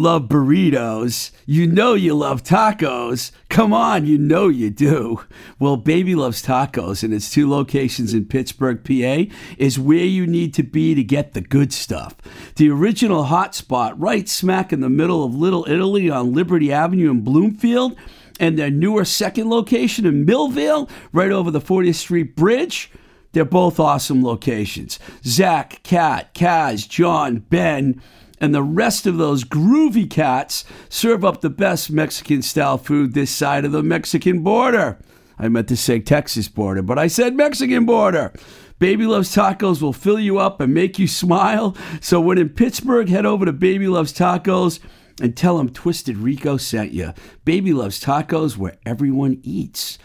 Love burritos. You know you love tacos. Come on, you know you do. Well, Baby Loves Tacos and its two locations in Pittsburgh, PA, is where you need to be to get the good stuff. The original hotspot, right smack in the middle of Little Italy on Liberty Avenue in Bloomfield, and their newer second location in Millvale, right over the 40th Street Bridge. They're both awesome locations. Zach, Kat, Kaz, John, Ben, and the rest of those groovy cats serve up the best Mexican style food this side of the Mexican border. I meant to say Texas border, but I said Mexican border. Baby Loves Tacos will fill you up and make you smile. So when in Pittsburgh, head over to Baby Loves Tacos and tell them Twisted Rico sent you. Baby Loves Tacos where everyone eats.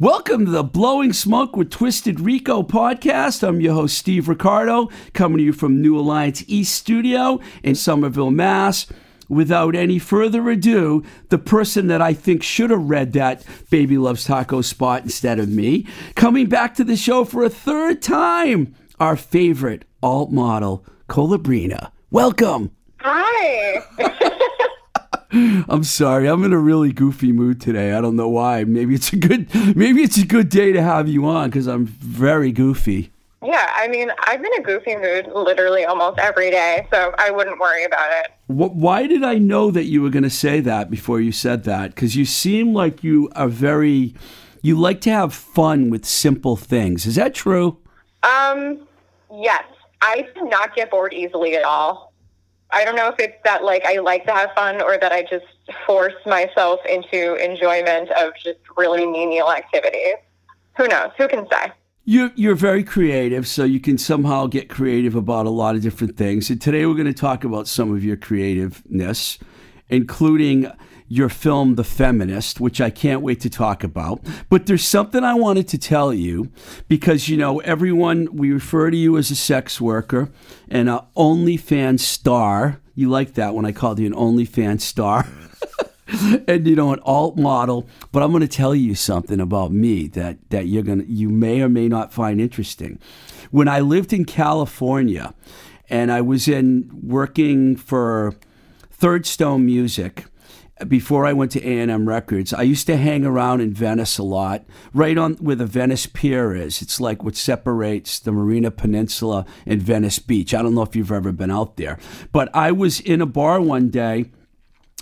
Welcome to the Blowing Smoke with Twisted Rico podcast. I'm your host, Steve Ricardo, coming to you from New Alliance East Studio in Somerville, Mass. Without any further ado, the person that I think should have read that Baby Loves Taco spot instead of me, coming back to the show for a third time, our favorite alt model, Colabrina. Welcome. Hi. I'm sorry. I'm in a really goofy mood today. I don't know why. Maybe it's a good maybe it's a good day to have you on cuz I'm very goofy. Yeah, I mean, I'm in a goofy mood literally almost every day, so I wouldn't worry about it. Why did I know that you were going to say that before you said that? Cuz you seem like you are very you like to have fun with simple things. Is that true? Um, yes. I do not get bored easily at all. I don't know if it's that like I like to have fun or that I just force myself into enjoyment of just really menial activities. Who knows? Who can say? You're, you're very creative, so you can somehow get creative about a lot of different things. And today we're going to talk about some of your creativeness, including your film, The Feminist, which I can't wait to talk about. But there's something I wanted to tell you because, you know, everyone, we refer to you as a sex worker and an OnlyFans star. You like that when I called you an OnlyFans star. and you know an alt model but i'm going to tell you something about me that that you're going to you may or may not find interesting when i lived in california and i was in working for third stone music before I went to A&M Records, I used to hang around in Venice a lot, right on where the Venice Pier is. It's like what separates the Marina Peninsula and Venice Beach. I don't know if you've ever been out there, but I was in a bar one day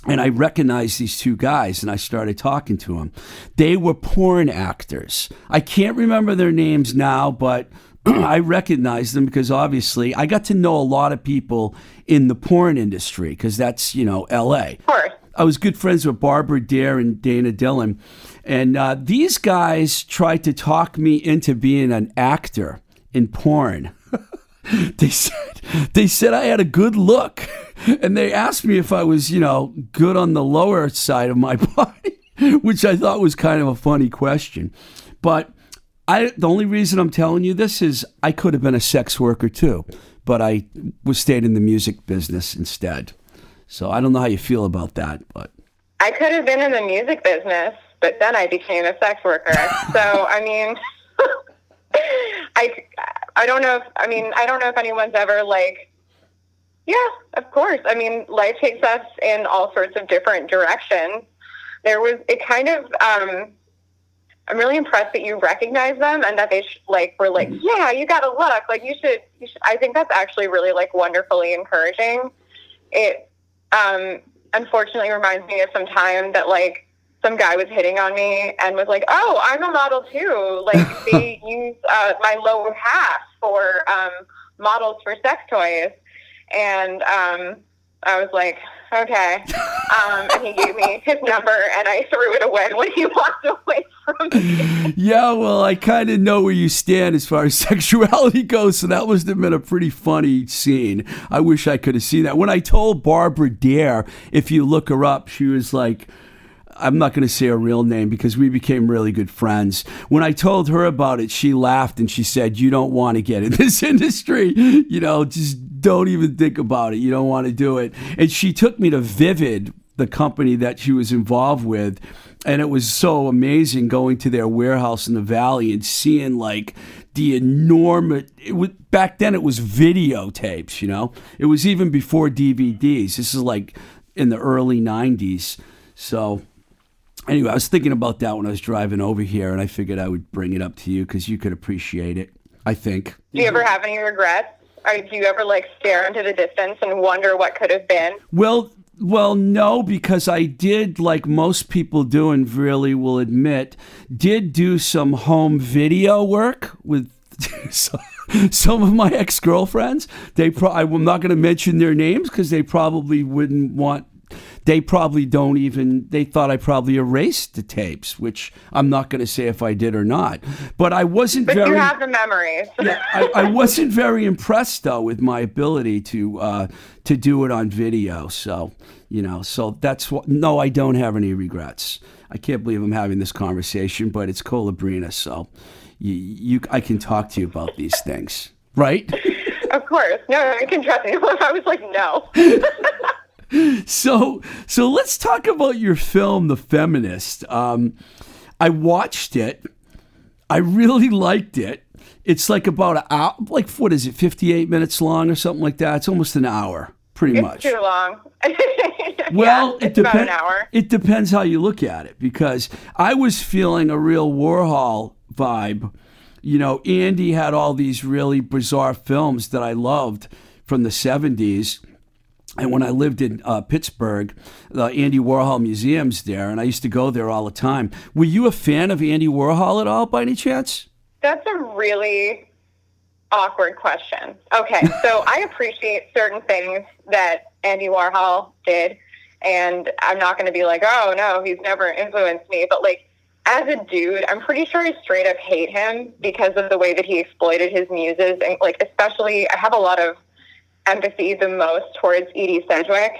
and I recognized these two guys and I started talking to them. They were porn actors. I can't remember their names now, but I recognized them because obviously I got to know a lot of people in the porn industry because that's, you know, LA. Of course. I was good friends with Barbara Dare and Dana Dillon. And uh, these guys tried to talk me into being an actor in porn. they said they said I had a good look, and they asked me if I was, you know, good on the lower side of my body, which I thought was kind of a funny question. But I the only reason I'm telling you this is I could have been a sex worker too, but I was stayed in the music business instead. So I don't know how you feel about that, but I could have been in the music business, but then I became a sex worker. so I mean, I I don't know if I mean I don't know if anyone's ever like. Yeah, of course. I mean, life takes us in all sorts of different directions. There was it kind of. um I'm really impressed that you recognize them and that they sh- like were like, yeah, you got to look like you should, you should. I think that's actually really like wonderfully encouraging. It um, unfortunately reminds me of some time that like some guy was hitting on me and was like, "Oh, I'm a model too." Like they use uh, my lower half for um, models for sex toys, and um, I was like, "Okay." Um, and he gave me his number, and I threw it away when he walked away from me. Yeah, well, I kind of know where you stand as far as sexuality goes, so that must have been a pretty funny scene. I wish I could have seen that. When I told Barbara Dare, if you look her up, she was like. I'm not going to say her real name because we became really good friends. When I told her about it, she laughed and she said, You don't want to get in this industry. You know, just don't even think about it. You don't want to do it. And she took me to Vivid the company that she was involved with. And it was so amazing going to their warehouse in the valley and seeing like the enormous. It was, back then, it was videotapes. You know, it was even before DVDs. This is like in the early '90s. So anyway, I was thinking about that when I was driving over here, and I figured I would bring it up to you because you could appreciate it. I think. Do you ever have any regrets? Do you ever like stare into the distance and wonder what could have been? Well, well, no, because I did, like most people do, and really will admit, did do some home video work with some of my ex girlfriends. They, pro- I'm not going to mention their names because they probably wouldn't want they probably don't even they thought I probably erased the tapes, which I'm not going to say if I did or not. But I wasn't but very. you have the memories. yeah, I, I, wasn't very impressed though with my ability to uh, to do it on video. So you know, so that's what. No, I don't have any regrets. I can't believe I'm having this conversation, but it's Colabrina, so you, you I can talk to you about these things, right? Of course. No, I can trust you. I was like, no. so so let's talk about your film, The Feminist. Um, I watched it. I really liked it. It's like about an hour, like what is it, fifty eight minutes long or something like that. It's almost an hour, pretty it's much. Too long. well, yeah, it depends. It depends how you look at it because I was feeling a real Warhol vibe. You know, Andy had all these really bizarre films that I loved from the seventies and when I lived in uh, Pittsburgh, the Andy Warhol Museum's there, and I used to go there all the time. Were you a fan of Andy Warhol at all, by any chance? That's a really awkward question. Okay, so I appreciate certain things that Andy Warhol did, and I'm not going to be like, oh no, he's never influenced me, but like as a dude, I'm pretty sure I straight up hate him because of the way that he exploited his muses, and like especially, I have a lot of empathy the most towards Edie Sedgwick.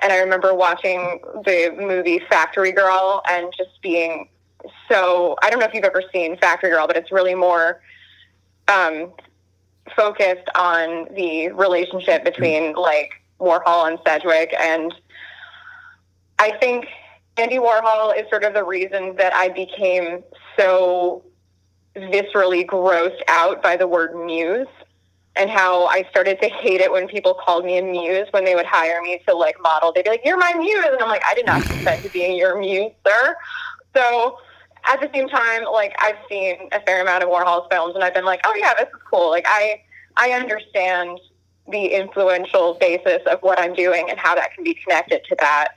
And I remember watching the movie Factory Girl and just being so I don't know if you've ever seen Factory Girl, but it's really more um, focused on the relationship between like Warhol and Sedgwick. And I think Andy Warhol is sort of the reason that I became so viscerally grossed out by the word muse and how I started to hate it when people called me a muse when they would hire me to like model. They'd be like, "You're my muse," and I'm like, "I did not consent to being your muse, sir." So at the same time, like I've seen a fair amount of Warhol's films, and I've been like, "Oh yeah, this is cool." Like I I understand the influential basis of what I'm doing and how that can be connected to that.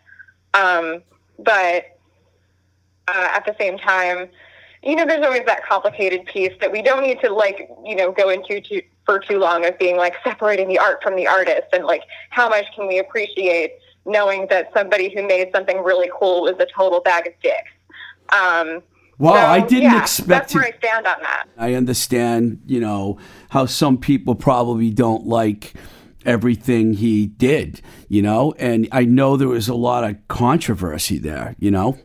Um, but uh, at the same time, you know, there's always that complicated piece that we don't need to like, you know, go into to, for too long of being like separating the art from the artist and like how much can we appreciate knowing that somebody who made something really cool was a total bag of dicks. Um, Wow, so, I didn't yeah, expect that's to. I stand on that. I understand, you know, how some people probably don't like everything he did, you know, and I know there was a lot of controversy there, you know.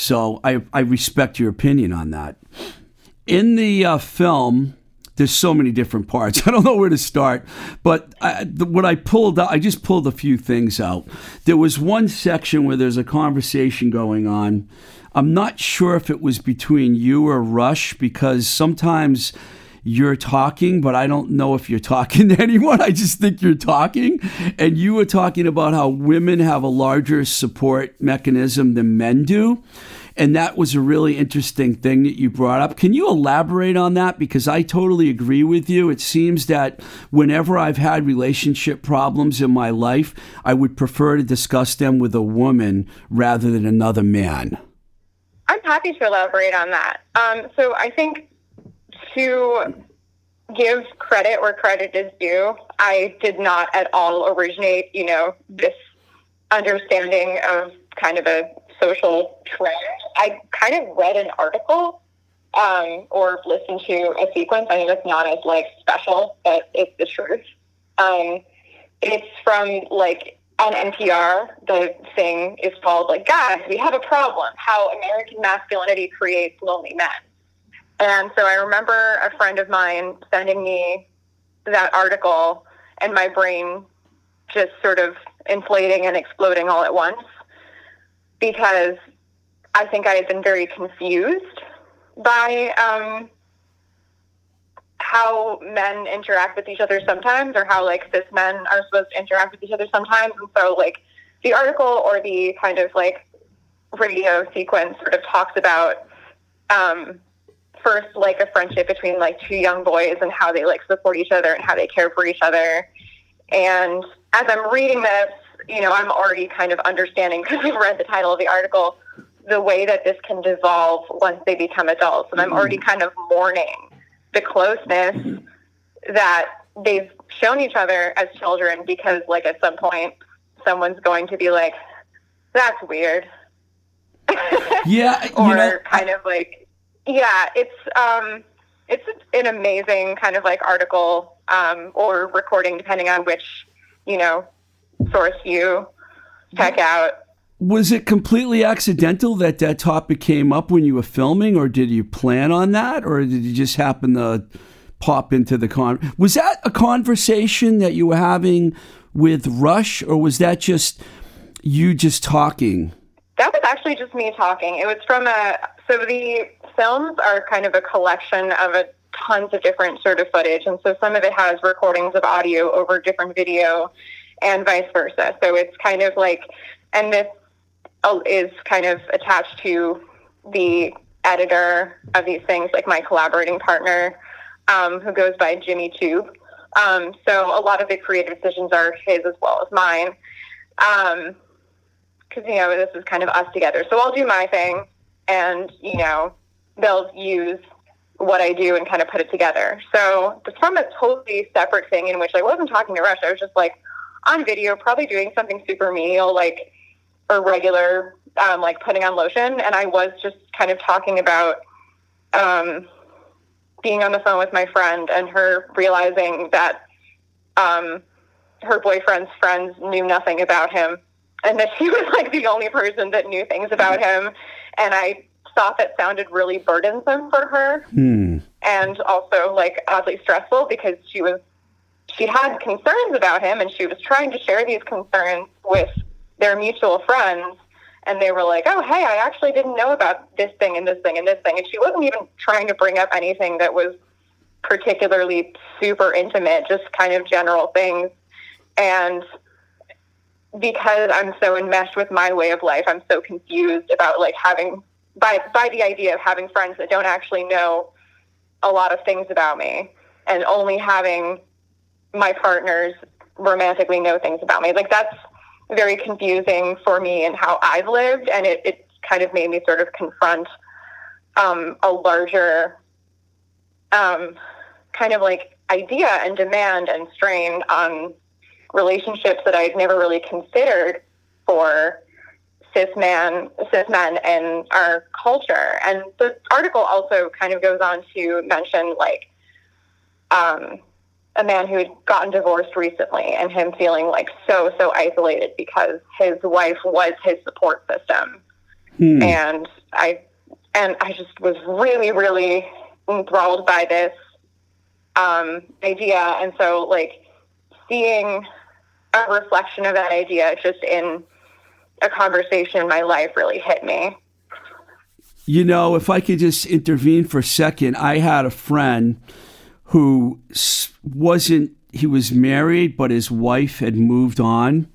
So I, I respect your opinion on that. In the uh, film, there's so many different parts. I don't know where to start, but I, the, what I pulled out, I just pulled a few things out. There was one section where there's a conversation going on. I'm not sure if it was between you or Rush because sometimes you're talking, but I don't know if you're talking to anyone. I just think you're talking. And you were talking about how women have a larger support mechanism than men do. And that was a really interesting thing that you brought up. Can you elaborate on that? Because I totally agree with you. It seems that whenever I've had relationship problems in my life, I would prefer to discuss them with a woman rather than another man. I'm happy to elaborate on that. Um, so I think to give credit where credit is due, I did not at all originate, you know, this understanding of kind of a social trend. I kind of read an article um, or listened to a sequence. I know it's not as like special, but it's the truth. Um, it's from like on NPR. The thing is called like, guys, we have a problem. How American masculinity creates lonely men. And so I remember a friend of mine sending me that article and my brain just sort of inflating and exploding all at once. because I think I had been very confused by um, how men interact with each other sometimes, or how like cis men are supposed to interact with each other sometimes. And so, like the article or the kind of like radio sequence sort of talks about um, first like a friendship between like two young boys and how they like support each other and how they care for each other. And as I'm reading this, you know, I'm already kind of understanding because I've read the title of the article the way that this can devolve once they become adults. And I'm already mm-hmm. kind of mourning the closeness that they've shown each other as children because, like, at some point, someone's going to be like, that's weird. Yeah. or know, kind of like, yeah, it's, um, it's an amazing kind of like article um, or recording, depending on which, you know, source you check out. Was it completely accidental that that topic came up when you were filming, or did you plan on that, or did you just happen to pop into the con? Was that a conversation that you were having with Rush, or was that just you just talking? That was actually just me talking. It was from a so the films are kind of a collection of a tons of different sort of footage, and so some of it has recordings of audio over different video, and vice versa. So it's kind of like, and this is kind of attached to the editor of these things, like my collaborating partner, um, who goes by Jimmy Tube. Um, so a lot of the creative decisions are his as well as mine. Because, you know, this is kind of us together. So I'll do my thing, and, you know, they'll use what I do and kind of put it together. So it's from a totally separate thing in which I wasn't talking to Rush. I was just like on video, probably doing something super menial, like or regular, um, like putting on lotion. And I was just kind of talking about um, being on the phone with my friend and her realizing that um, her boyfriend's friends knew nothing about him and that she was like the only person that knew things about him. And I thought that sounded really burdensome for her Hmm. and also like oddly stressful because she was she had concerns about him and she was trying to share these concerns with their mutual friends and they were like, "Oh, hey, I actually didn't know about this thing and this thing and this thing." And she wasn't even trying to bring up anything that was particularly super intimate, just kind of general things. And because I'm so enmeshed with my way of life, I'm so confused about like having by by the idea of having friends that don't actually know a lot of things about me and only having my partners romantically know things about me. Like that's very confusing for me and how I've lived, and it, it kind of made me sort of confront um, a larger um, kind of like idea and demand and strain on relationships that I'd never really considered for cis man cis men in our culture. And the article also kind of goes on to mention like um, a man who had gotten divorced recently and him feeling like so so isolated because his wife was his support system Hmm. and i and i just was really really enthralled by this um, idea and so like seeing a reflection of that idea just in a conversation in my life really hit me You know, if I could just intervene for a second, I had a friend who wasn't, he was married, but his wife had moved on,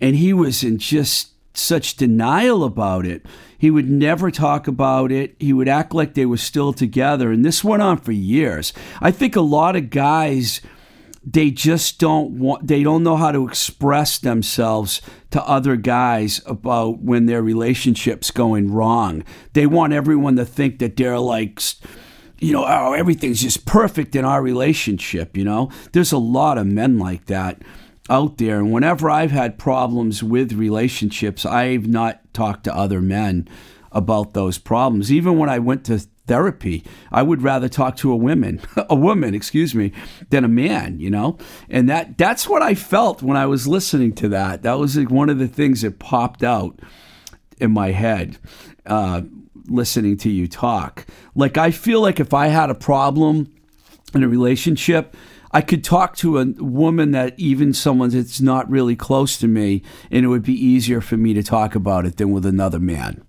and he was in just such denial about it. He would never talk about it. He would act like they were still together, and this went on for years. I think a lot of guys they just don't want they don't know how to express themselves to other guys about when their relationship's going wrong. They want everyone to think that they're like you know oh everything's just perfect in our relationship you know? There's a lot of men like that out there and whenever i've had problems with relationships i've not talked to other men about those problems. Even when i went to therapy. I would rather talk to a woman, a woman, excuse me, than a man, you know? And that that's what I felt when I was listening to that. That was like one of the things that popped out in my head uh, listening to you talk. Like I feel like if I had a problem in a relationship, I could talk to a woman that even someone that's not really close to me, and it would be easier for me to talk about it than with another man.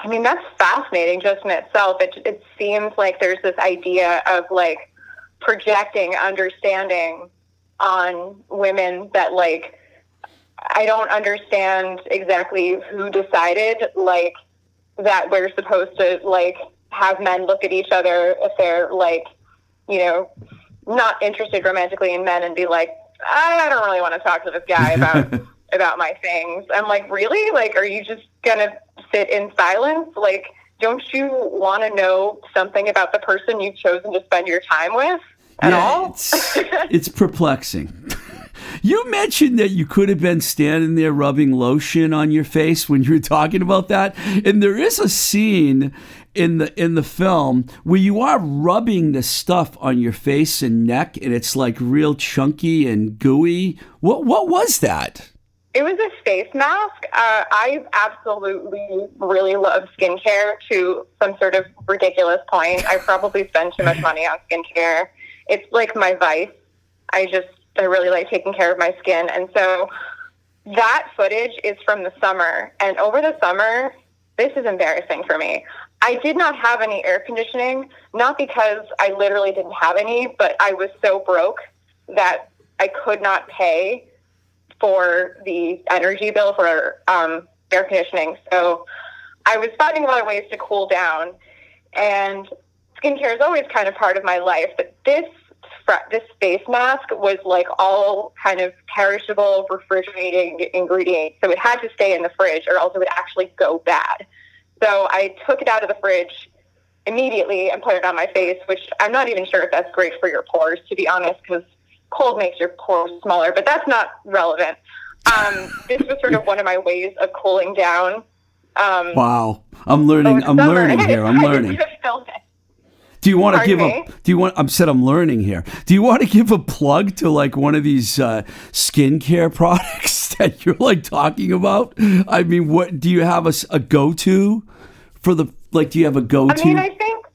I mean, that's fascinating just in itself. It, it seems like there's this idea of like projecting understanding on women that like I don't understand exactly who decided like that we're supposed to like have men look at each other if they're like, you know, not interested romantically in men and be like, I don't really want to talk to this guy about about my things. I'm like, really? Like, are you just gonna sit in silence? Like, don't you want to know something about the person you've chosen to spend your time with at Yeah, all? It's, it's perplexing. You mentioned that you could have been standing there rubbing lotion on your face when you were talking about that, and there is a scene in the in the film where you are rubbing the stuff on your face and neck, and it's like real chunky and gooey. What what was that? It was a face mask. Uh, I absolutely really love skincare to some sort of ridiculous point. I probably spend too much money on skincare. It's like my vice. I just, I really like taking care of my skin. And so that footage is from the summer. And over the summer, this is embarrassing for me. I did not have any air conditioning, not because I literally didn't have any, but I was so broke that I could not pay for the energy bill for um, air conditioning. So I was finding a lot of ways to cool down, and skincare is always kind of part of my life. But this this face mask was like all kind of perishable, refrigerating ingredients, so it had to stay in the fridge, or else it would actually go bad. So I took it out of the fridge immediately and put it on my face, which I'm not even sure if that's great for your pores, to be honest, because cold makes your pores smaller, but that's not relevant. Um, this was sort of one of my ways of cooling down. Um, Wow, I'm learning. I'm summer. learning here. I'm learning. just filmed it. Do you want to Pardon give me? a? Do you want? I'm said I'm learning here. Do you want to give a plug to like one of these uh, skincare products that you're like talking about? I mean, what do you have a go to for the like? Do you have a go to? I mean, I think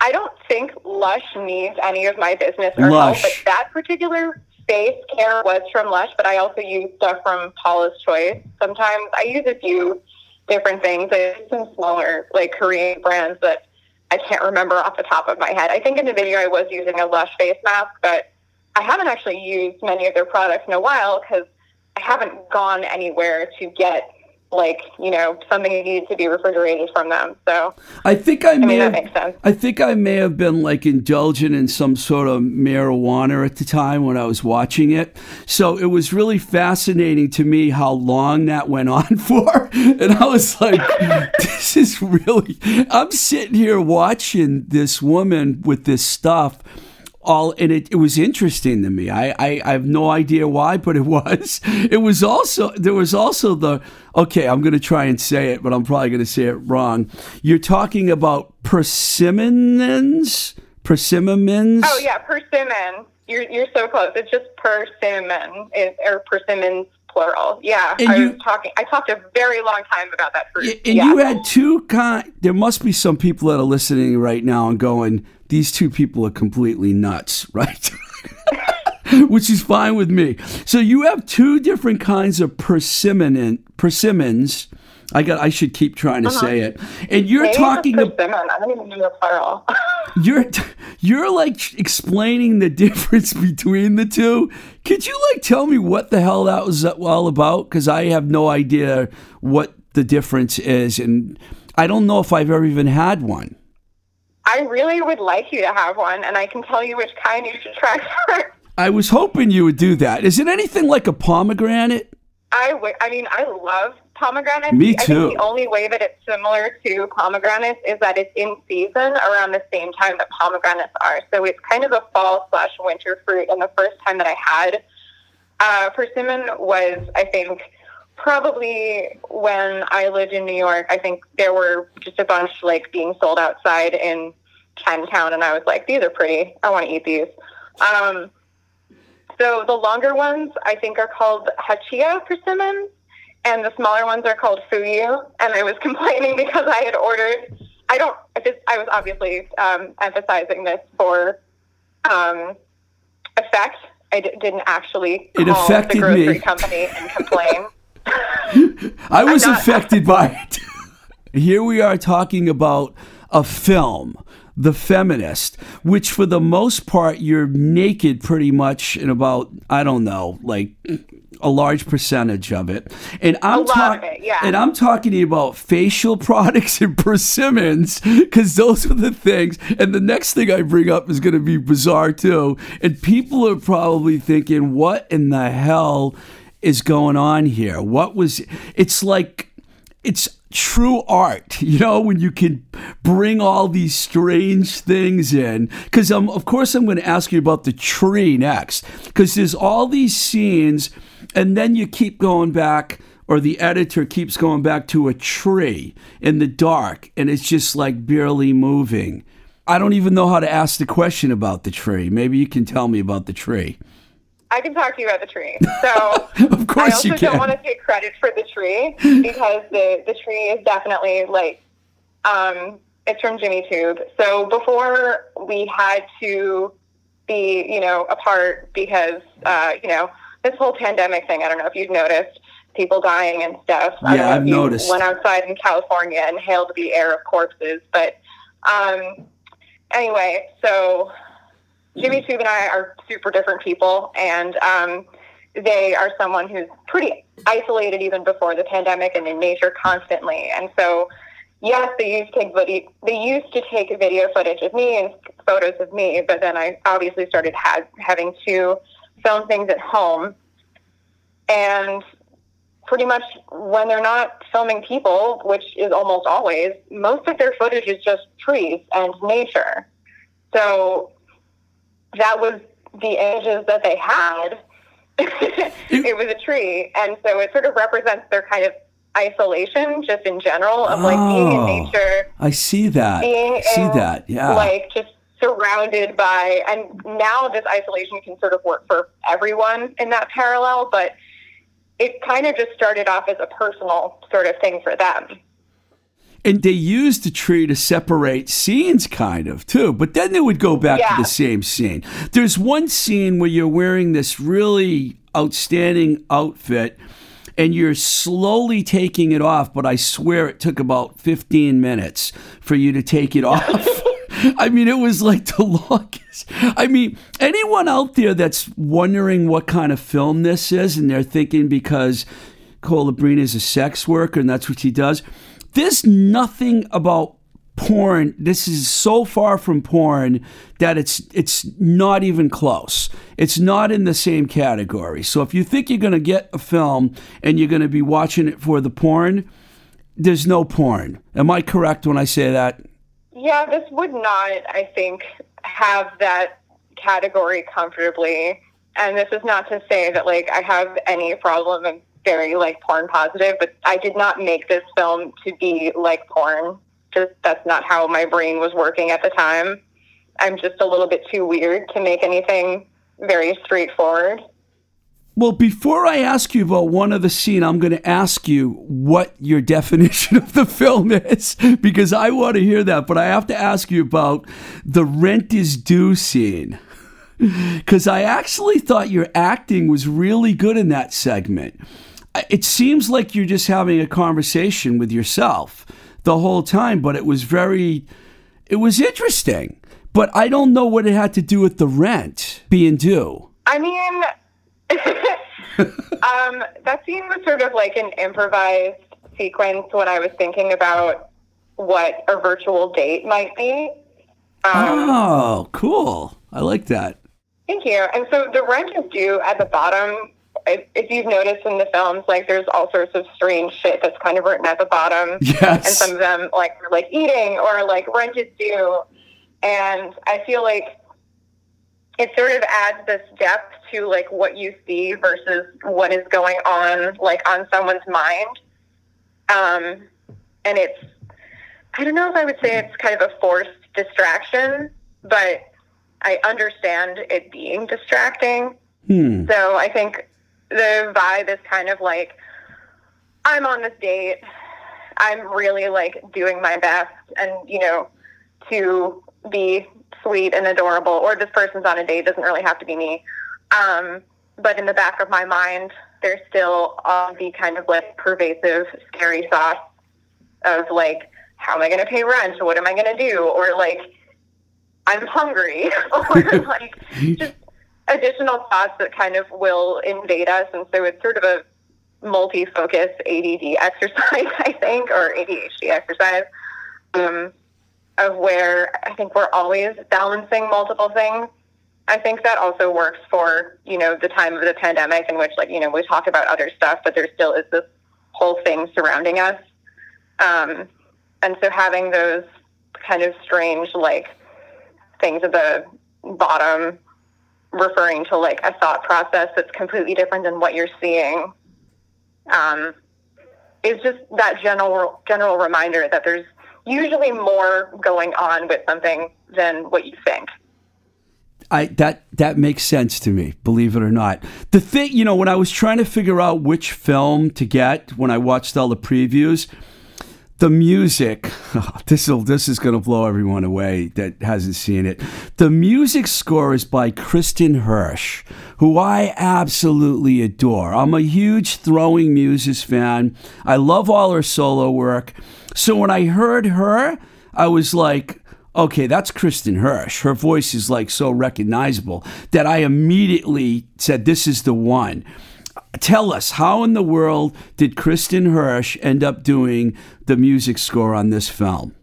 I don't think Lush needs any of my business or Lush. help, but that particular face care was from Lush. But I also use stuff from Paula's Choice. Sometimes I use a few different things. I use some smaller, like Korean brands that I can't remember off the top of my head. I think in the video I was using a Lush face mask, but I haven't actually used many of their products in a while because I haven't gone anywhere to get like you know something that needed to be refrigerated from them. So I think I may. mean, that have, makes sense. I think I may have been like indulgent in some sort of marijuana at the time when I was watching it. So it was really fascinating to me how long that went on for. And I was like, this is really, I'm sitting here watching this woman with this stuff. All and it, it was interesting to me. I, I I have no idea why, but it was. It was also there was also the okay. I'm going to try and say it, but I'm probably going to say it wrong. You're talking about persimmons, persimmons. Oh yeah, persimmon. You're you're so close. It's just persimmon, it, or persimmons plural. Yeah, And I you- was talking. I talked a very long time about that fruit. And yeah. you had two kind. There must be some people that are listening right now and going, "These two people are completely nuts," right? Which is fine with me. So you have two different kinds of persimmon persimmons. I got. I should keep trying to say it. And you're Uh-huh. Maybe talking. persimmon. I don't even know the plural. You're you're like explaining the difference between the two. Could you like tell me what the hell that was all about? Because I have no idea what the difference is, and I don't know if I've ever even had one. I really would like you to have one, and I can tell you which kind you should try first. I was hoping you would do that. Is it anything like a pomegranate? I would. I mean, I love pomegranates. Me I too. think the only way that it's similar to pomegranates is that it's in season around the same time that pomegranates are. So it's kind of a fall slash winter fruit. And the first time that I had uh, persimmon was, I think, probably when I lived in New York. I think there were just a bunch like being sold outside in Chinatown, and I was like, these are pretty. I want to eat these. Um, so the longer ones, I think, are called hachiya persimmons, and the smaller ones are called fuyu. And I was complaining because I had ordered. I don't. This, I was obviously um, emphasizing this for um, effect. I d- didn't actually It call affected the grocery me. company and complain. I was not- affected by it. Here we are talking about a film, The Feminist, which for the most part you're naked pretty much in about I don't know, like a large percentage of it. And I'm lot talk- of it, yeah. And I'm talking to you about facial products and persimmons because those are the things. And the next thing I bring up is going to be bizarre too. And people are probably thinking, what in the hell is going on here? What was it's like it's true art, you know, when you can bring all these strange things in. Because I'm, of course, I'm going to ask you about the tree next. Because there's all these scenes, and then you keep going back, or the editor keeps going back to a tree in the dark, and it's just like barely moving. I don't even know how to ask the question about the tree. Maybe you can tell me about the tree. I can talk to you about the tree. So Of course I also you can. don't want to take credit for the tree because the the tree is definitely like um, it's from Jimmy Tube. So before we had to be you know apart because uh, you know this whole pandemic thing. I don't know if you've noticed people dying and stuff. I Yeah, I've noticed. Went outside in California and inhaled the air of corpses, but um, anyway, so Jimmy Tube and I are super different people, and um, they are someone who's pretty isolated even before the pandemic and in nature constantly. And so, yes, they used to take video, they used to take video footage of me and photos of me, but then I obviously started ha- having to film things at home, and pretty much when they're not filming people, which is almost always, most of their footage is just trees and nature. So that was the images that they had. it was a tree. And so it sort of represents their kind of isolation just in general of like being in Oh. nature, I see that. being I see in, that. Yeah. like just surrounded by and now this isolation can sort of work for everyone in that parallel, but it kind of just started off as a personal sort of thing for them. And they used the tree to separate scenes, kind of, too. But then they would go back Yeah. to the same scene. There's one scene where you're wearing this really outstanding outfit and you're slowly taking it off, but I swear it took about 15 minutes for you to take it off. I mean, it was like the longest. I mean, anyone out there that's wondering what kind of film this is and they're thinking because Colabrina is a sex worker and that's what she does, there's nothing about porn. This is so far from porn that it's it's not even close. It's not in the same category. So if you think you're going to get a film and you're going to be watching it for the porn, there's no porn. Am I correct when I say that? Yeah, this would not, I think, have that category comfortably. And this is not to say that like I have any problem. Very like porn positive, but I did not make this film to be like porn. Just that's not how my brain was working at the time. I'm just a little bit too weird to make anything very straightforward. Well, before I ask you about one of the scene, I'm going to ask you what your definition of the film is because I want to hear that. But I have to ask you about the rent is due scene because I actually thought your acting was really good in that segment. It seems like you're just having a conversation with yourself the whole time, but it was very, it was interesting. But I don't know what it had to do with the rent being due. I mean, um, that scene was sort of like an improvised sequence when I was thinking about what a virtual date might be. Um, Oh, cool. I like that. Thank you. And so the rent is due at the bottom. If you've noticed in the films, like there's all sorts of strange shit that's kind of written at the bottom. And some of them like are like eating or like rent is due. And I feel like it sort of adds this depth to like what you see versus what is going on like on someone's mind. Um, and it's I don't know if I would say it's kind of a forced distraction, but I understand it being distracting. Hmm. So I think the vibe is kind of like I'm on this date. I'm really like doing my best and, you know, to be sweet and adorable, or this person's on a date. Doesn't really have to be me. Um, but in the back of my mind, there's still all the kind of like pervasive, scary thoughts of like, how am I going to pay rent? What am I going to do? Or like, I'm hungry, or like just additional thoughts that kind of will invade us. And so it's sort of a multi-focus ADD exercise, I think, or ADHD exercise, um, of where I think we're always balancing multiple things. I think that also works for, you know, the time of the pandemic in which, like, you know, we talk about other stuff, but there still is this whole thing surrounding us. Um, and so having those kind of strange, like, things at the bottom referring to like a thought process that's completely different than what you're seeing um, is just that general general reminder that there's usually more going on with something than what you think. I that that makes sense to me, believe it or not. The thing, you know, when I was trying to figure out which film to get when I watched all the previews, the music oh, this this is going to blow everyone away that hasn't seen it. The music score is by kristin Hersh, who i absolutely adore. I'm a huge throwing muses fan. I love all her solo work. So when i heard her i was like okay that's kristin Hersh. her voice is like so recognizable that i immediately said this is the one tell us how in the world did Kristin Hersh end up doing the music score on this film?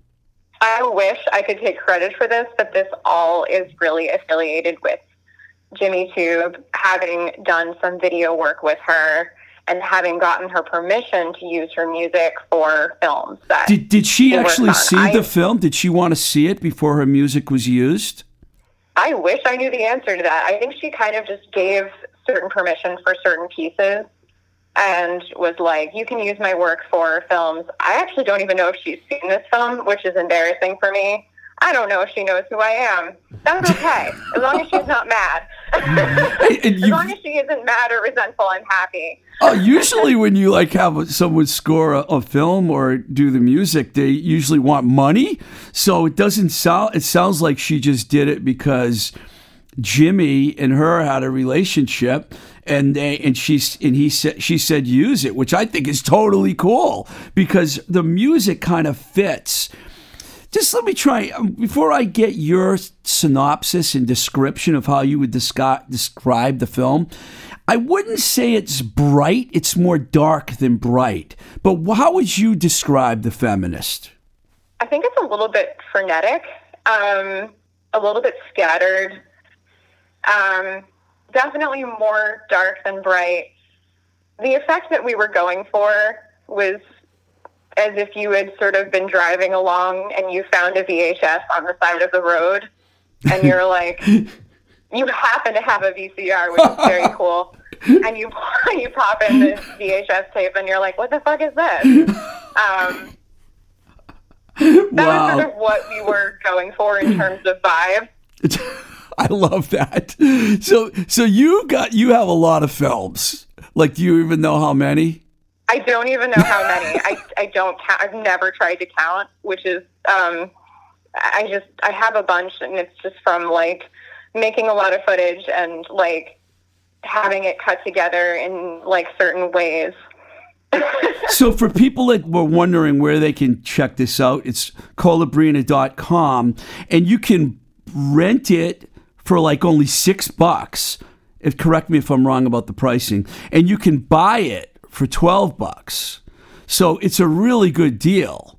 I wish I could take credit for this, but this all is really affiliated with Jimmy Tube, having done some video work with her and having gotten her permission to use her music for films. That did, did she actually see I, the film? Did she want to see it before her music was used? I wish I knew the answer to that. I think she kind of just gave certain permission for certain pieces and was like, you can use my work for films. I actually don't even know if she's seen this film, which is embarrassing for me. I don't know if she knows who I am. That's okay, as long as she's not mad. as long as she isn't mad or resentful, I'm happy. uh, usually, when you like have someone score a, a, film or do the music, they usually want money. So it doesn't sound. It sounds like she just did it because Jimmy and her had a relationship and they and she and he said she said use it which I think is totally cool because the music kind of fits. Just let me try um, before I get your synopsis and description of how you would describe describe the film I wouldn't say it's bright it's more dark than bright but how would you describe the feminist? I think it's a little bit frenetic um, a little bit scattered um, definitely more dark than bright. The effect that we were going for was as if you had sort of been driving along and you found a VHS on the side of the road, and you're like, you happen to have a VCR, which is very cool, and you you pop in this VHS tape, and you're like, what the fuck is this? Um, that wow. was sort of what we were going for in terms of vibe. I love that. So so you got you have a lot of films. Like do you even know how many? I don't even know how many. I I don't count. I've never tried to count, which is um I just I have a bunch and it's just from like making a lot of footage and like having it cut together in like certain ways. so for people that were wondering where they can check this out, it's colabrina.com and you can rent it for like only six bucks. If correct me if I'm wrong about the pricing, and you can buy it for twelve bucks. So it's a really good deal.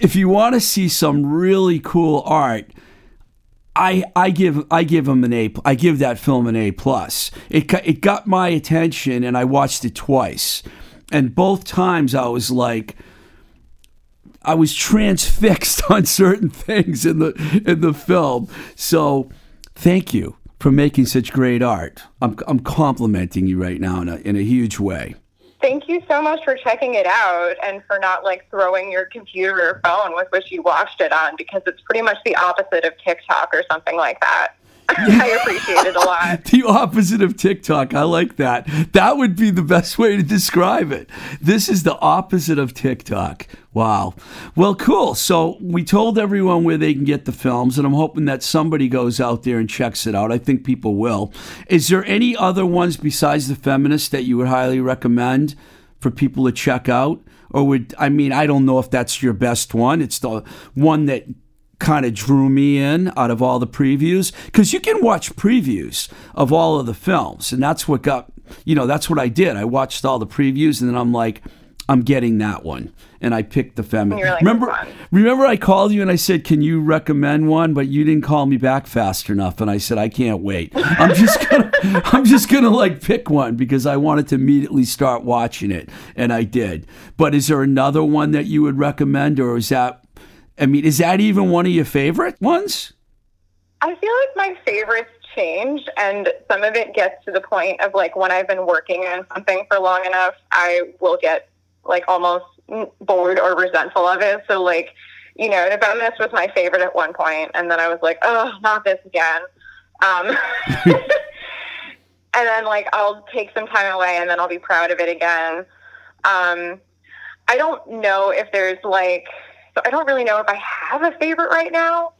If you want to see some really cool art, I, I give I give him an A. I give that film an A plus. It it got my attention, and I watched it twice, and both times I was like, I was transfixed on certain things in the in the film. So thank you for making such great art. I'm, I'm complimenting you right now in a, in a huge way. Thank you so much for checking it out and for not like throwing your computer or phone with which you watched it on because it's pretty much the opposite of TikTok or something like that. I appreciate it a lot. the opposite of TikTok. I like that. That would be the best way to describe it. This is the opposite of TikTok. Wow. Well, cool. So we told everyone where they can get the films, and I'm hoping that somebody goes out there and checks it out. I think people will. Is there any other ones besides The Feminist that you would highly recommend for people to check out? Or would, I mean, I don't know if that's your best one. It's the one that kind of drew me in out of all the previews because you can watch previews of all of the films and that's what got you know that's what i did. I watched all the previews and then i'm like i'm getting that one and i picked the feminine. Like, remember remember i called you and i said can you recommend one? But you didn't call me back fast enough and i said i can't wait. I'm just gonna i'm just gonna like pick one because i wanted to immediately start watching it and i did. But is there another one that you would recommend or is that I mean, is that even one of your favorite ones? I feel like my favorites change, and some of it gets to the point of like when I've been working on something for long enough, I will get like almost bored or resentful of it. So, like, you know, Feminist was my favorite at one point, and then I was like, oh, not this again. Um, and then, like, I'll take some time away, and then I'll be proud of it again. Um, I don't know if there's like, so I don't really know if I have a favorite right now.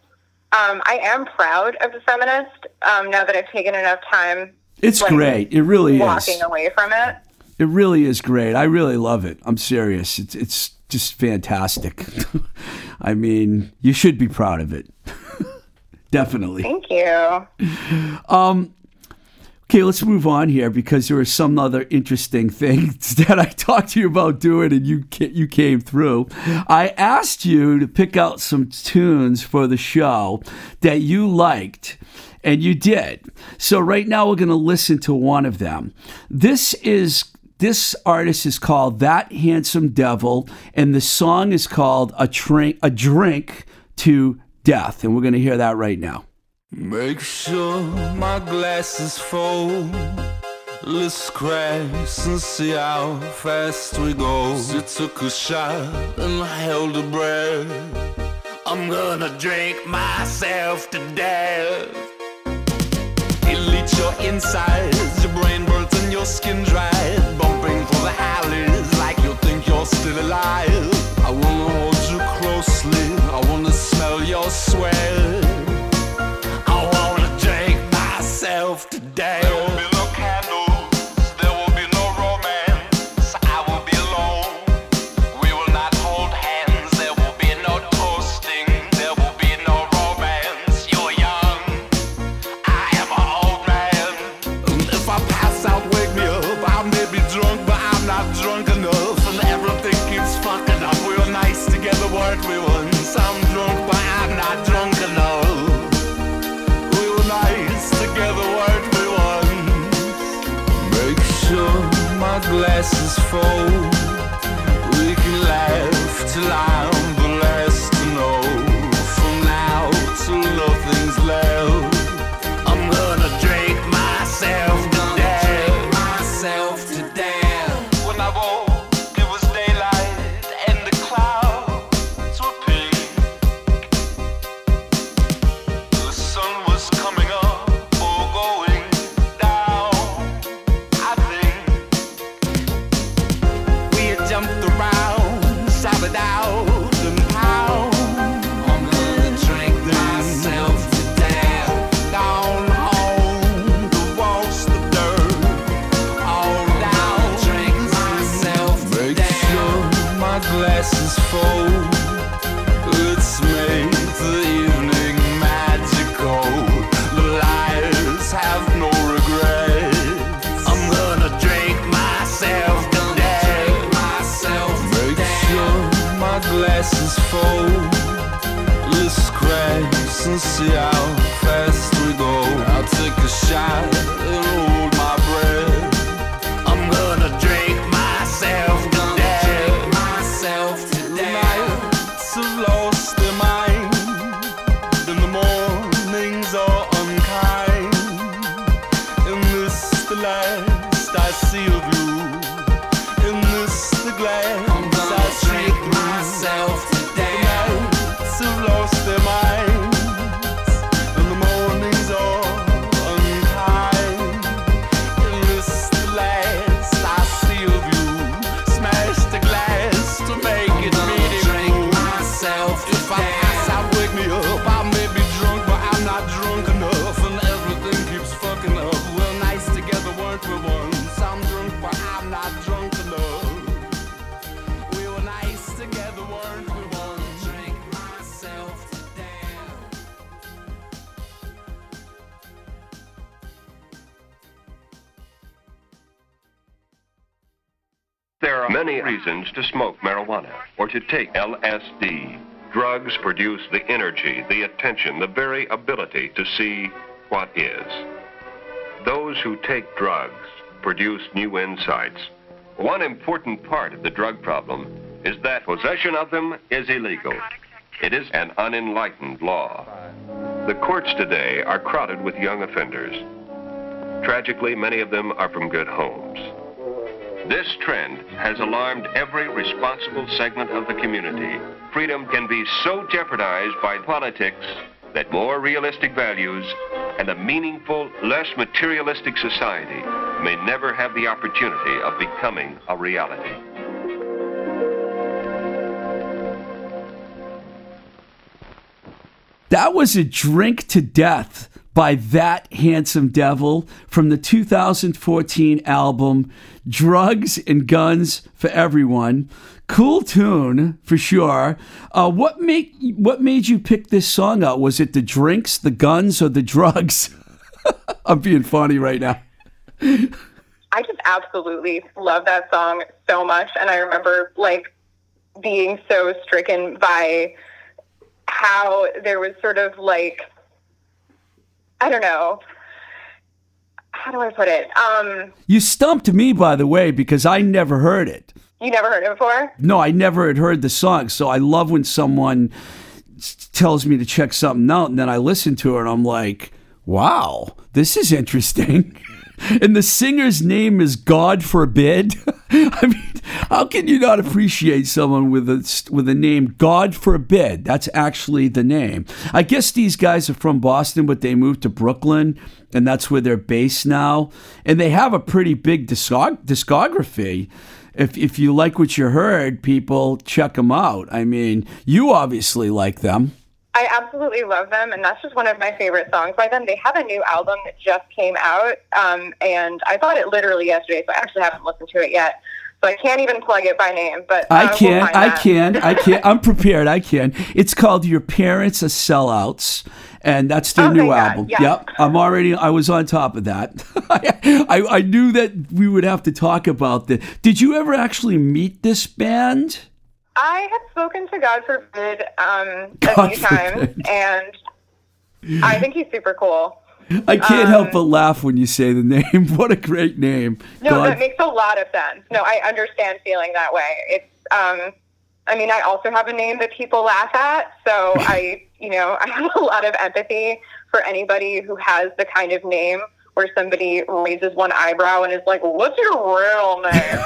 Um, I am proud of the feminist um, now that I've taken enough time It's Like, great. It really is. walking away from it. It really is great. I really love it. I'm serious. It's it's just fantastic. I mean, you should be proud of it. Definitely. Thank you. Okay, let's move on here because there are some other interesting things that I talked to you about doing, and you you came through. I asked you to pick out some tunes for the show that you liked, and you did. So right now we're going to listen to one of them. This is this artist is called That Handsome Devil, and the song is called A Drink A Drink to Death, and we're going to hear that right now. Make sure my glass is full. Let's crash and see how fast we go. She took a shot and held a breath. I'm gonna drink myself to death. It'll your insides, your brain burns and your skin dries. Bumping for the alleys like you think you're still alive. I wanna hold you closely, I wanna smell your sweat. Glass There are many reasons to smoke marijuana or to take LSD. Drugs produce the energy, the attention, the very ability to see what is. Those who take drugs produce new insights. One important part of the drug problem is that possession of them is illegal. It is an unenlightened law. The courts today are crowded with young offenders. Tragically, many of them are from good homes. This trend has alarmed every responsible segment of the community. Freedom can be so jeopardized by politics that more realistic values and a meaningful, less materialistic society may never have the opportunity of becoming a reality. That was a drink to death by that handsome devil from the 2014 album Drugs and Guns for Everyone. Cool tune for sure. Uh, what made what made you pick this song out? Was it the drinks, the guns, or the drugs? I'm being funny right now. I just absolutely love that song so much, and I remember like being so stricken by how there was sort of like I don't know. How do I put it? Um, You stumped me, by the way, because I never heard it. you never heard it before? No, I never had heard the song. So I love when someone tells me to check something out, and then I listen to it, and I'm like, wow, this is interesting. And the singer's name is God Forbid. I mean, how can you not appreciate someone with a with a name God Forbid? That's actually the name. I guess these guys are from Boston, but they moved to Brooklyn, and that's where they're based now. And they have a pretty big discog- discography. If if you like what you heard, people check them out. I mean, you obviously like them. I absolutely love them, and that's just one of my favorite songs by them. They have a new album that just came out, um, and I bought it literally yesterday, so I actually haven't listened to it yet. So I can't even plug it by name, but I uh, we'll can, find I that. can, I can. I'm prepared. I can. It's called "Your Parents Are Sellouts," and that's their Oh, new album. Yes. Yep, I'm already. I was on top of that. I, I knew that we would have to talk about this. Did you ever actually meet this band? I have spoken to God Forbid um, God a few times, and I think he's super cool. I can't help Um, but laugh when you say the name. What a great name! No, God- that makes a lot of sense. No, I understand feeling that way. It's, um, I mean, I also have a name that people laugh at, so I, you know, I have a lot of empathy for anybody who has the kind of name where somebody raises one eyebrow and is like, "What's your real name?"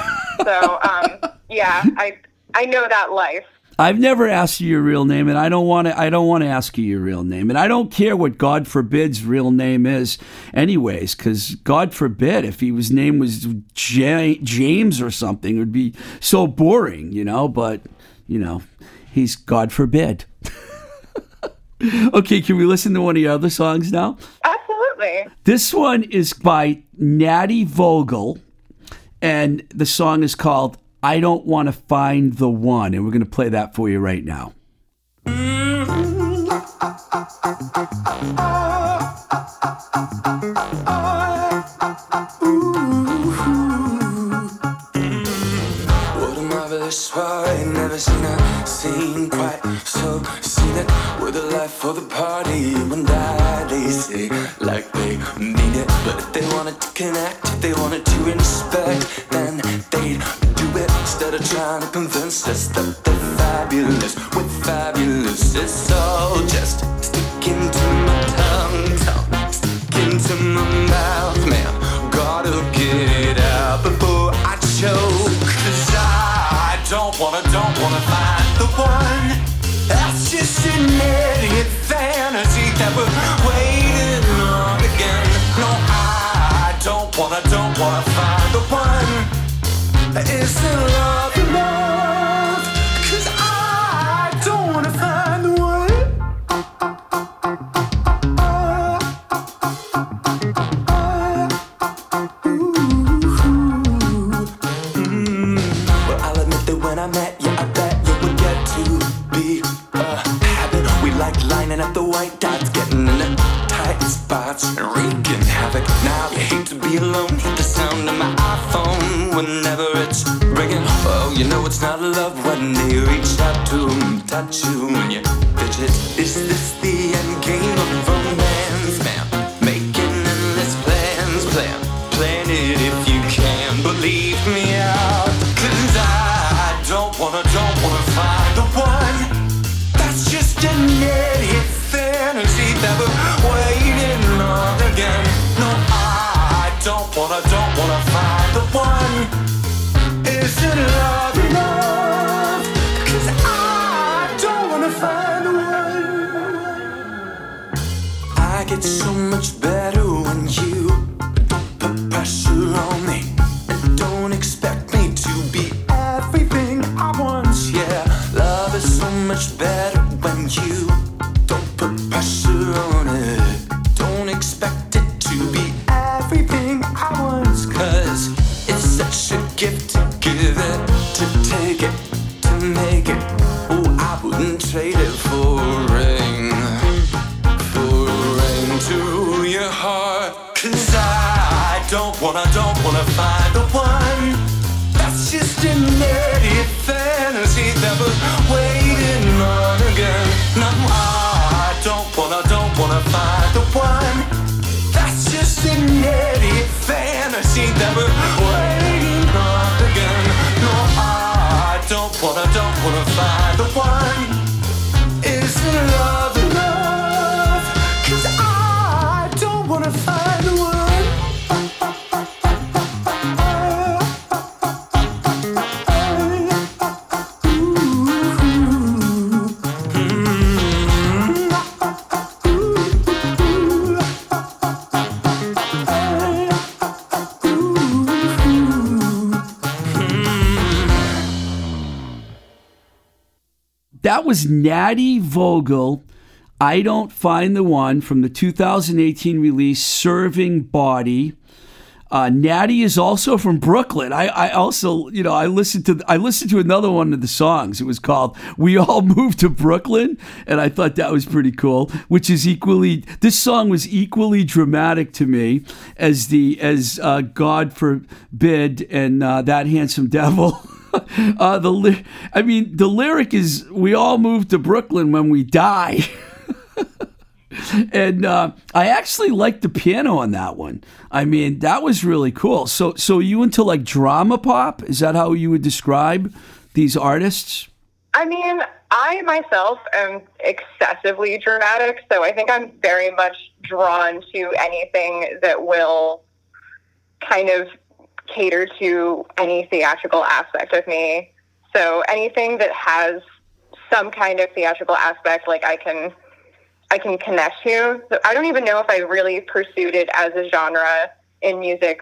so, um, yeah, I, I know that life. I've never asked you your real name, and I don't want to. I don't want to ask you your real name, and I don't care what God forbid's real name is, anyways. Because God forbid, if he was name was Ja- James or something, it would be so boring, you know. But you know, he's God forbid. okay, can we listen to one of your other songs now? Absolutely. This one is by Natty Vogel, and the song is called I Don't Want to Find the One. And we're going to play that for you right now. Never seen a scene quite so seen it with a life for the party. They say like they mean it, but if they wanted to connect, so much better on again. No, I don't wanna, don't wanna find the one. Was Natty Vogel. I don't find the one from the 2018 release, Serving Body. Uh, Natty is also from Brooklyn. I, I also, you know, I listened to I listened to another one of the songs. It was called "We All Moved to Brooklyn," and I thought that was pretty cool. Which is equally this song was equally dramatic to me as the as uh, God forbid and uh, that handsome devil. uh, the I mean, the lyric is "We all move to Brooklyn when we die." and uh, I actually liked the piano on that one. I mean, that was really cool. So, so you into like drama pop? Is that how you would describe these artists? I mean, I myself am excessively dramatic, so I think I'm very much drawn to anything that will kind of cater to any theatrical aspect of me. So anything that has some kind of theatrical aspect, like I can, I can connect to. So I don't even know if I really pursued it as a genre in music,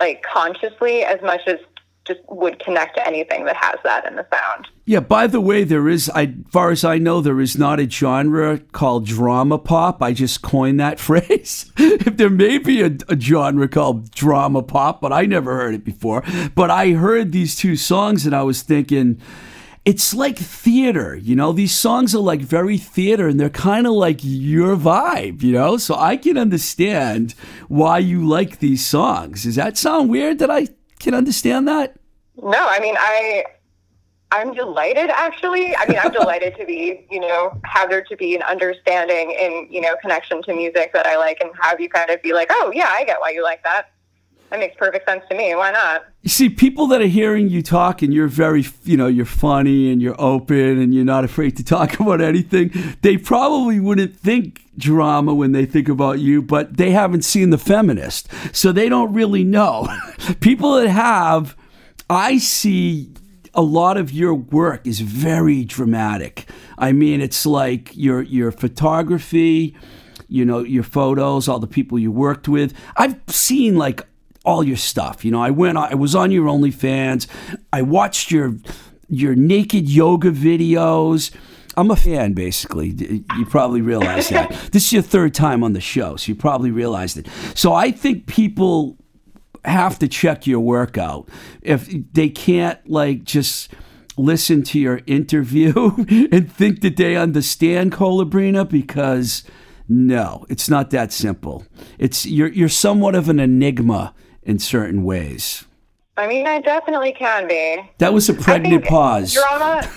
like consciously, as much as just would connect to anything that has that in the sound. Yeah. By the way, there is, I, far as I know, there is not a genre called drama pop. I just coined that phrase. if there may be a, a genre called drama pop, but I never heard it before. But I heard these two songs and I was thinking. It's like theater, you know. These songs are like very theater, and they're kind of like your vibe, you know. So I can understand why you like these songs. Does that sound weird? That I can understand that? No, I mean I I'm delighted actually. I mean I'm delighted to be, you know, have there to be an understanding and, you know, connection to music that I like and have you kind of be like, Oh yeah, I get why you like that. That makes perfect sense to me. Why not? You see, people that are hearing you talk and you're very, you know, you're funny and you're open and you're not afraid to talk about anything, they probably wouldn't think drama when they think about you, but they haven't seen The Feminist. So they don't really know. people that have, I see a lot of your work is very dramatic. I mean, it's like your your photography, you know, your photos, all the people you worked with. I've seen like all your stuff. You know, I went, I was on your OnlyFans. I watched your your naked yoga videos. I'm a fan, basically. You probably realize that. this is your third time on the show, so you probably realized it. So I think people have to check your workout. If they can't, like, just listen to your interview and think that they understand Colabrina, because no, it's not that simple. It's you're you're somewhat of an enigma in certain ways. I mean, I definitely can be. That was a pregnant pause. Drama.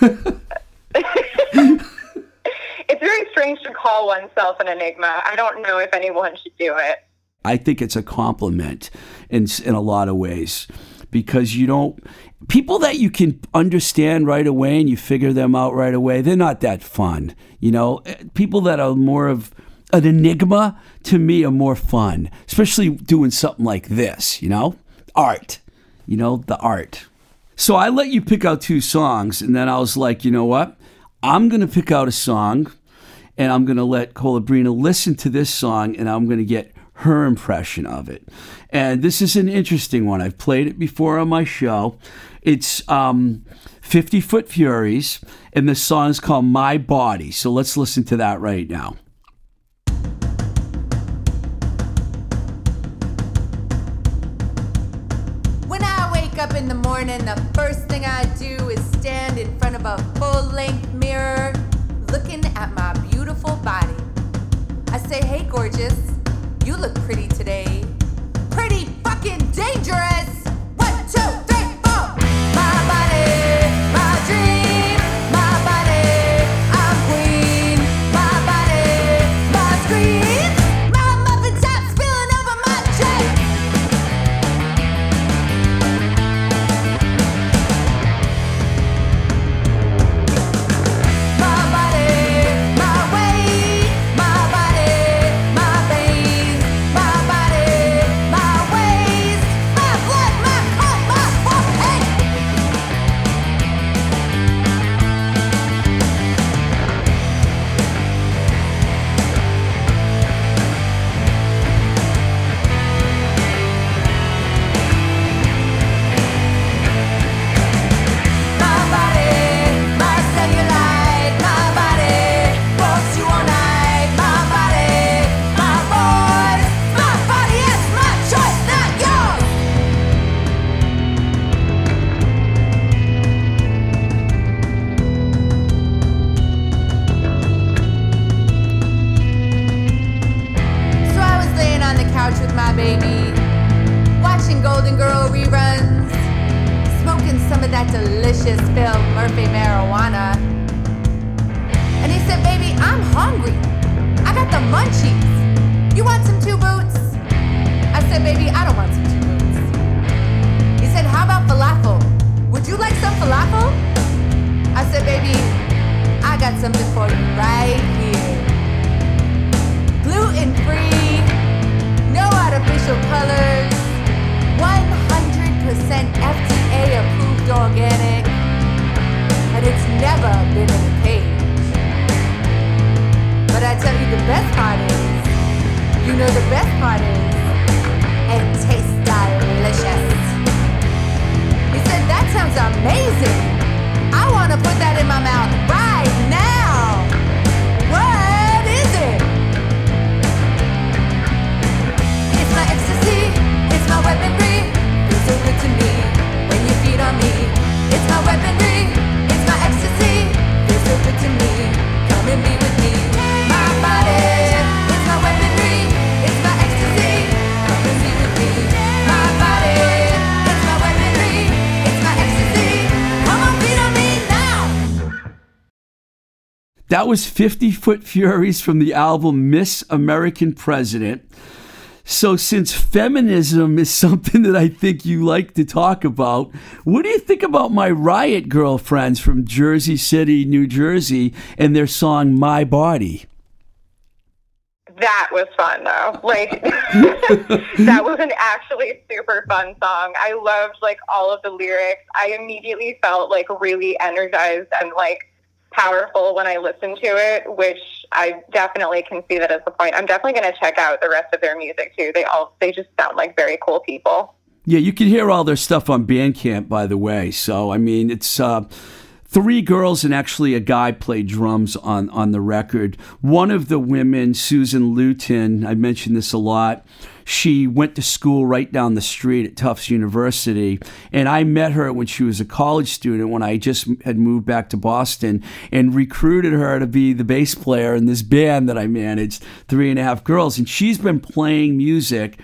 it's very strange to call oneself an enigma. I don't know if anyone should do it. I think it's a compliment in in a lot of ways because you don't people that you can understand right away and you figure them out right away. They're not that fun, you know. Eh, people that are more of an enigma to me are more fun, especially doing something like this, you know, art, you know, the art. So I let you pick out two songs, and then I was like, you know what? I'm going to pick out a song, and I'm going to let Colabrina listen to this song, and I'm going to get her impression of it. And this is an interesting one. I've played it before on my show. It's um, 50 Foot Furies, and the song is called My Body. So let's listen to that right now. When I wake up in the morning, the first thing I do is stand in front of a full length mirror looking at my beautiful body. I say, hey, gorgeous, you look pretty today. Pretty fucking dangerous! The That was 50 Foot Furies from the album Miss American President. So, since feminism is something that I think you like to talk about, what do you think about my Riot Girlfriends from Jersey City, New Jersey, and their song My Body? That was fun though. Like that was an actually super fun song. I loved like all of the lyrics. I immediately felt like really energized and like powerful when I listen to it, which I definitely can see that as a point. I'm definitely going to check out the rest of their music too. They all they just sound like very cool people. Yeah, you can hear all their stuff on Bandcamp, by the way. So, I mean, it's uh, three girls and actually a guy played drums on, on the record. One of the women, Susan Luton, I mentioned this a lot. She went to school right down the street at Tufts University. And I met her when she was a college student when I just had moved back to Boston and recruited her to be the bass player in this band that I managed, Three and a Half Girls. And she's been playing music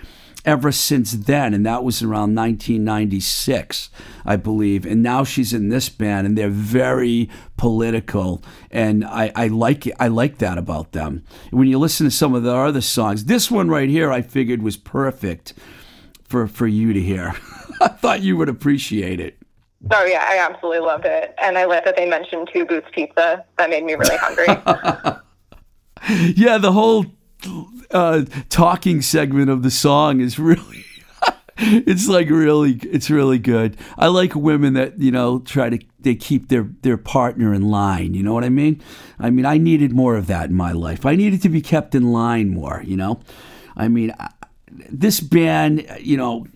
ever since then, and that was around 1996, I believe. And now she's in this band, and they're very political, and I, I like it. I like that about them. When you listen to some of their other songs, this one right here, I figured was perfect for for you to hear. I thought you would appreciate it. Oh yeah, I absolutely loved it, and I like that they mentioned Two Boots Pizza. That made me really hungry. yeah, the whole uh, talking segment of the song is really. it's like really, it's really good. I like women that you know try to they keep their their partner in line. You know what I mean? I mean, I needed more of that in my life. I needed to be kept in line more. You know, I mean, this band, you know,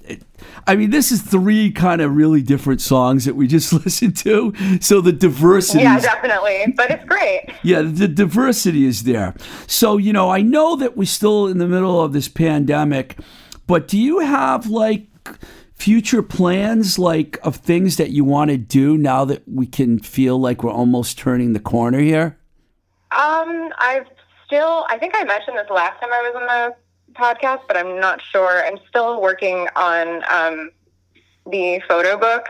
I mean, this is three kind of really different songs that we just listened to. So the diversity. Yeah, definitely. But it's great. Yeah, the diversity is there. So, you know, I know that we're still in the middle of this pandemic, but do you have like future plans, like of things that you want to do now that we can feel like we're almost turning the corner here? Um, I've still, I think I mentioned this last time I was on the podcast, but I'm not sure. I'm still working on um, the photo book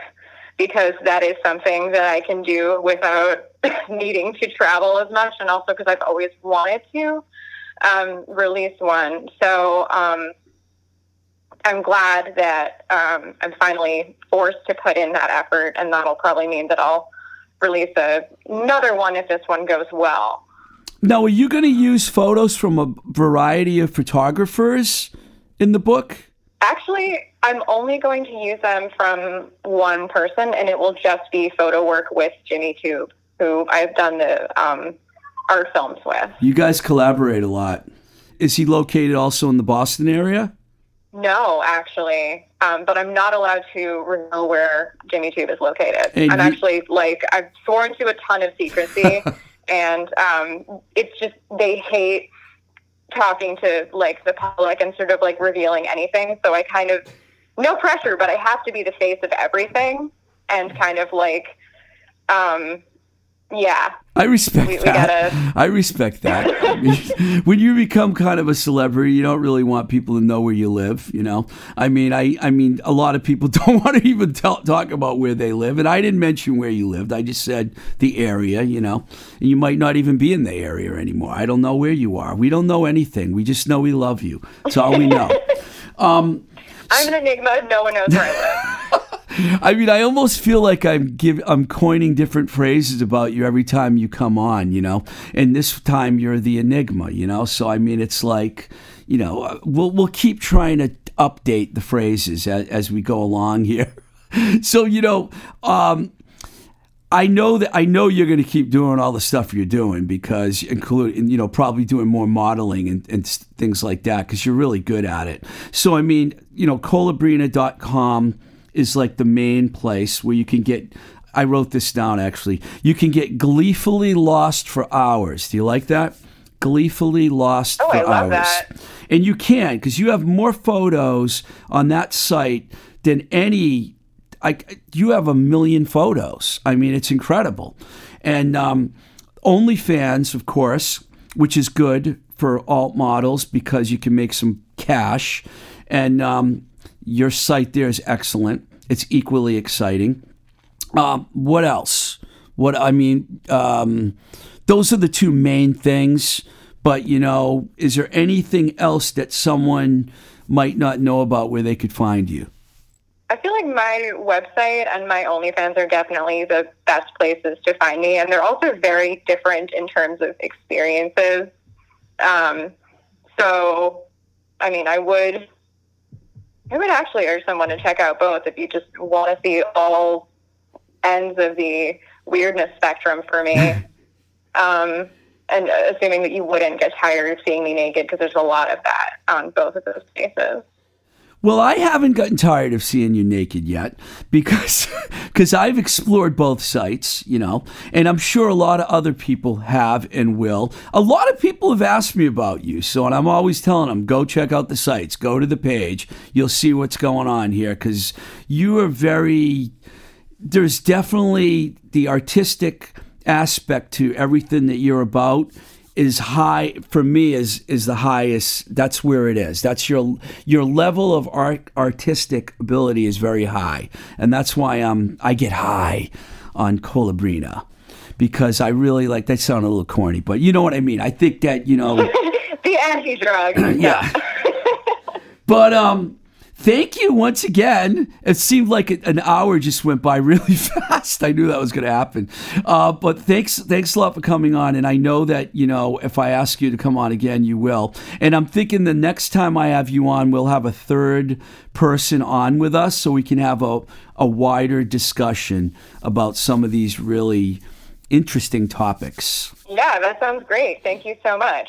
because that is something that I can do without needing to travel as much, and also because I've always wanted to um, release one. So um, I'm glad that um, I'm finally forced to put in that effort, and that'll probably mean that I'll release a, another one if this one goes well. Now, are you going to use photos from a variety of photographers in the book? Actually, I'm only going to use them from one person, and it will just be photo work with Jimmy Tube, who I've done the um, art films with. You guys collaborate a lot. Is he located also in the Boston area? No, actually, um, but I'm not allowed to reveal where Jimmy Tube is located. And I'm you... actually like I've sworn to a ton of secrecy. and um, it's just they hate talking to like the public and sort of like revealing anything. So I kind of no pressure, but I have to be the face of everything and kind of like um, yeah. I respect we, we that. Gotta... I respect that. when you become kind of a celebrity, you don't really want people to know where you live. You know, I mean, I, I mean, a lot of people don't want to even tell, talk about where they live, and I didn't mention where you lived. I just said the area. You know, and you might not even be in the area anymore. I don't know where you are. We don't know anything. We just know we love you. That's all we know. Um, I'm an enigma. No one knows where I live. I mean, I almost feel like I'm give I'm coining different phrases about you every time you come on, you know. And this time you're the enigma, you know. So I mean, it's like, you know, uh, we'll we'll keep trying to update the phrases as, as we go along here. so you know, um, I know that I know you're going to keep doing all the stuff you're doing because include you know probably doing more modeling and, and things like that because you're really good at it. So I mean, you know, colabrina.com is like the main place where you can get I wrote this down actually. You can get gleefully lost for hours. Do you like that? Gleefully lost oh, for I love hours. That. And you can because you have more photos on that site than any. I, you have a million photos. I mean, it's incredible. And um, OnlyFans, of course, which is good for alt models because you can make some cash. And um, your site there is excellent. It's equally exciting. Um, what else? What I mean, um, those are the two main things. But you know, is there anything else that someone might not know about where they could find you? I feel like my website and my OnlyFans are definitely the best places to find me, and they're also very different in terms of experiences. Um, so, I mean, I would I would actually urge someone to check out both if you just want to see all ends of the weirdness spectrum for me. um, and assuming that you wouldn't get tired of seeing me naked because there's a lot of that on both of those places. Well, I haven't gotten tired of seeing you naked yet because because I've explored both sites, you know, and I'm sure a lot of other people have and will. A lot of people have asked me about you, so and I'm always telling them, go check out the sites, go to the page, you'll see what's going on here because you are very. There's definitely the artistic aspect to everything that you're about is high for me is is the highest. That's where it is. That's your your level of art artistic ability is very high. And that's why um I get high on Colabrina because I really like that sound a little corny but you know what I mean. I think that you know the anti-drug. yeah. But um thank you once again. It seemed like an hour just went by really fast. I knew that was going to happen. Uh, but thanks, thanks a lot for coming on. And I know that you know if I ask you to come on again, you will. And I'm thinking the next time I have you on, we'll have a third person on with us, so we can have a a wider discussion about some of these really interesting topics. Yeah, that sounds great. Thank you so much.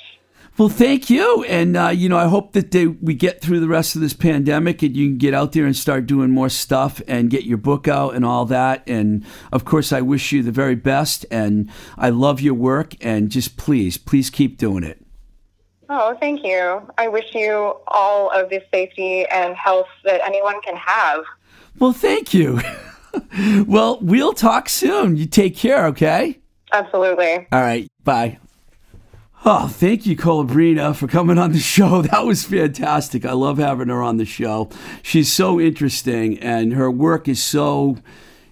Well, thank you, and uh, you know, I hope that they, we get through the rest of this pandemic, and you can get out there and start doing more stuff, and get your book out and all that. And of course, I wish you the very best, and I love your work, and just please, please keep doing it. Oh, thank you. I wish you all of the safety and health that anyone can have. Well, thank you. well, we'll talk soon. You take care, okay? Absolutely. All right. Bye. Oh, thank you, Colabrina, for coming on the show. That was fantastic. I love having her on the show. She's so interesting, and her work is so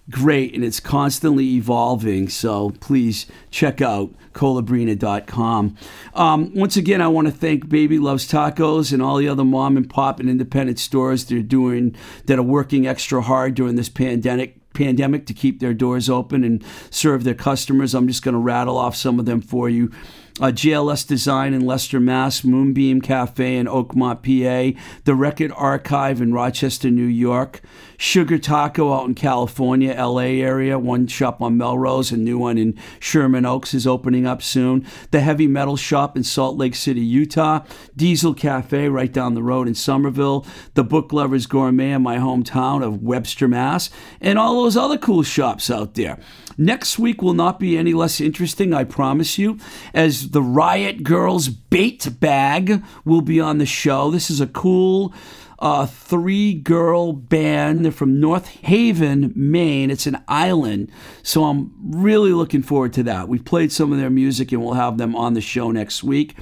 great, and it's constantly evolving. So please check out colabrina.com. Um, once again, I want to thank Baby Loves Tacos and all the other mom and pop and independent stores that are doing that are working extra hard during this pandemic pandemic to keep their doors open and serve their customers. I'm just going to rattle off some of them for you uh, GLS Design in Leicester, Mass, Moonbeam Cafe in Oakmont, PA, the Record Archive in Rochester, New York, Sugar Taco out in California, LA area, one shop on Melrose, a new one in Sherman Oaks is opening up soon, the Heavy Metal Shop in Salt Lake City, Utah, Diesel Cafe right down the road in Somerville, the Book Lovers Gourmet in my hometown of Webster, Mass, and all those other cool shops out there. Next week will not be any less interesting, I promise you, as the Riot Girls Bait Bag will be on the show. This is a cool uh, three girl band. They're from North Haven, Maine. It's an island. So I'm really looking forward to that. We've played some of their music and we'll have them on the show next week.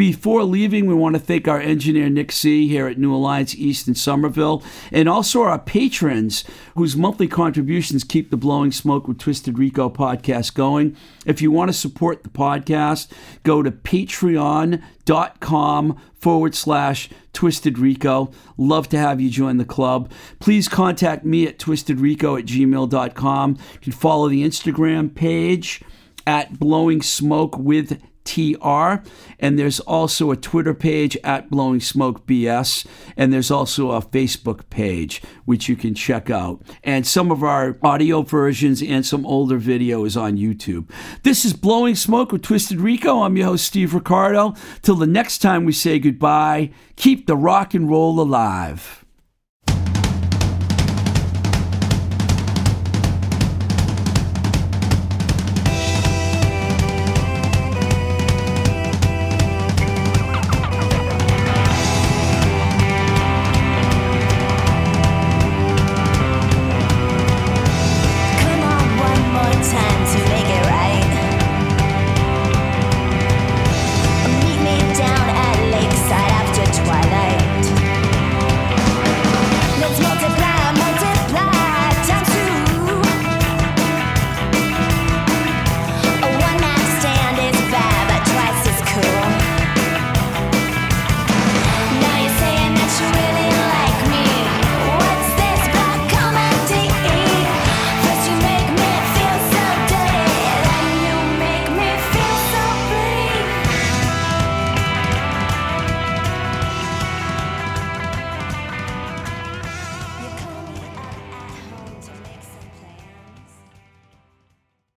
Before leaving, we want to thank our engineer Nick C here at New Alliance East in Somerville, and also our patrons whose monthly contributions keep the Blowing Smoke with Twisted Rico podcast going. If you want to support the podcast, go to patreon.com forward slash Twisted Rico. Love to have you join the club. Please contact me at twistedrico at gmail.com. You can follow the Instagram page at Blowing Smoke with TR. And there's also a Twitter page at Blowing Smoke BS. And there's also a Facebook page, which you can check out. And some of our audio versions and some older video is on YouTube. This is Blowing Smoke with Twisted Rico. I'm your host, Steve Ricardo. Till the next time we say goodbye, keep the rock and roll alive.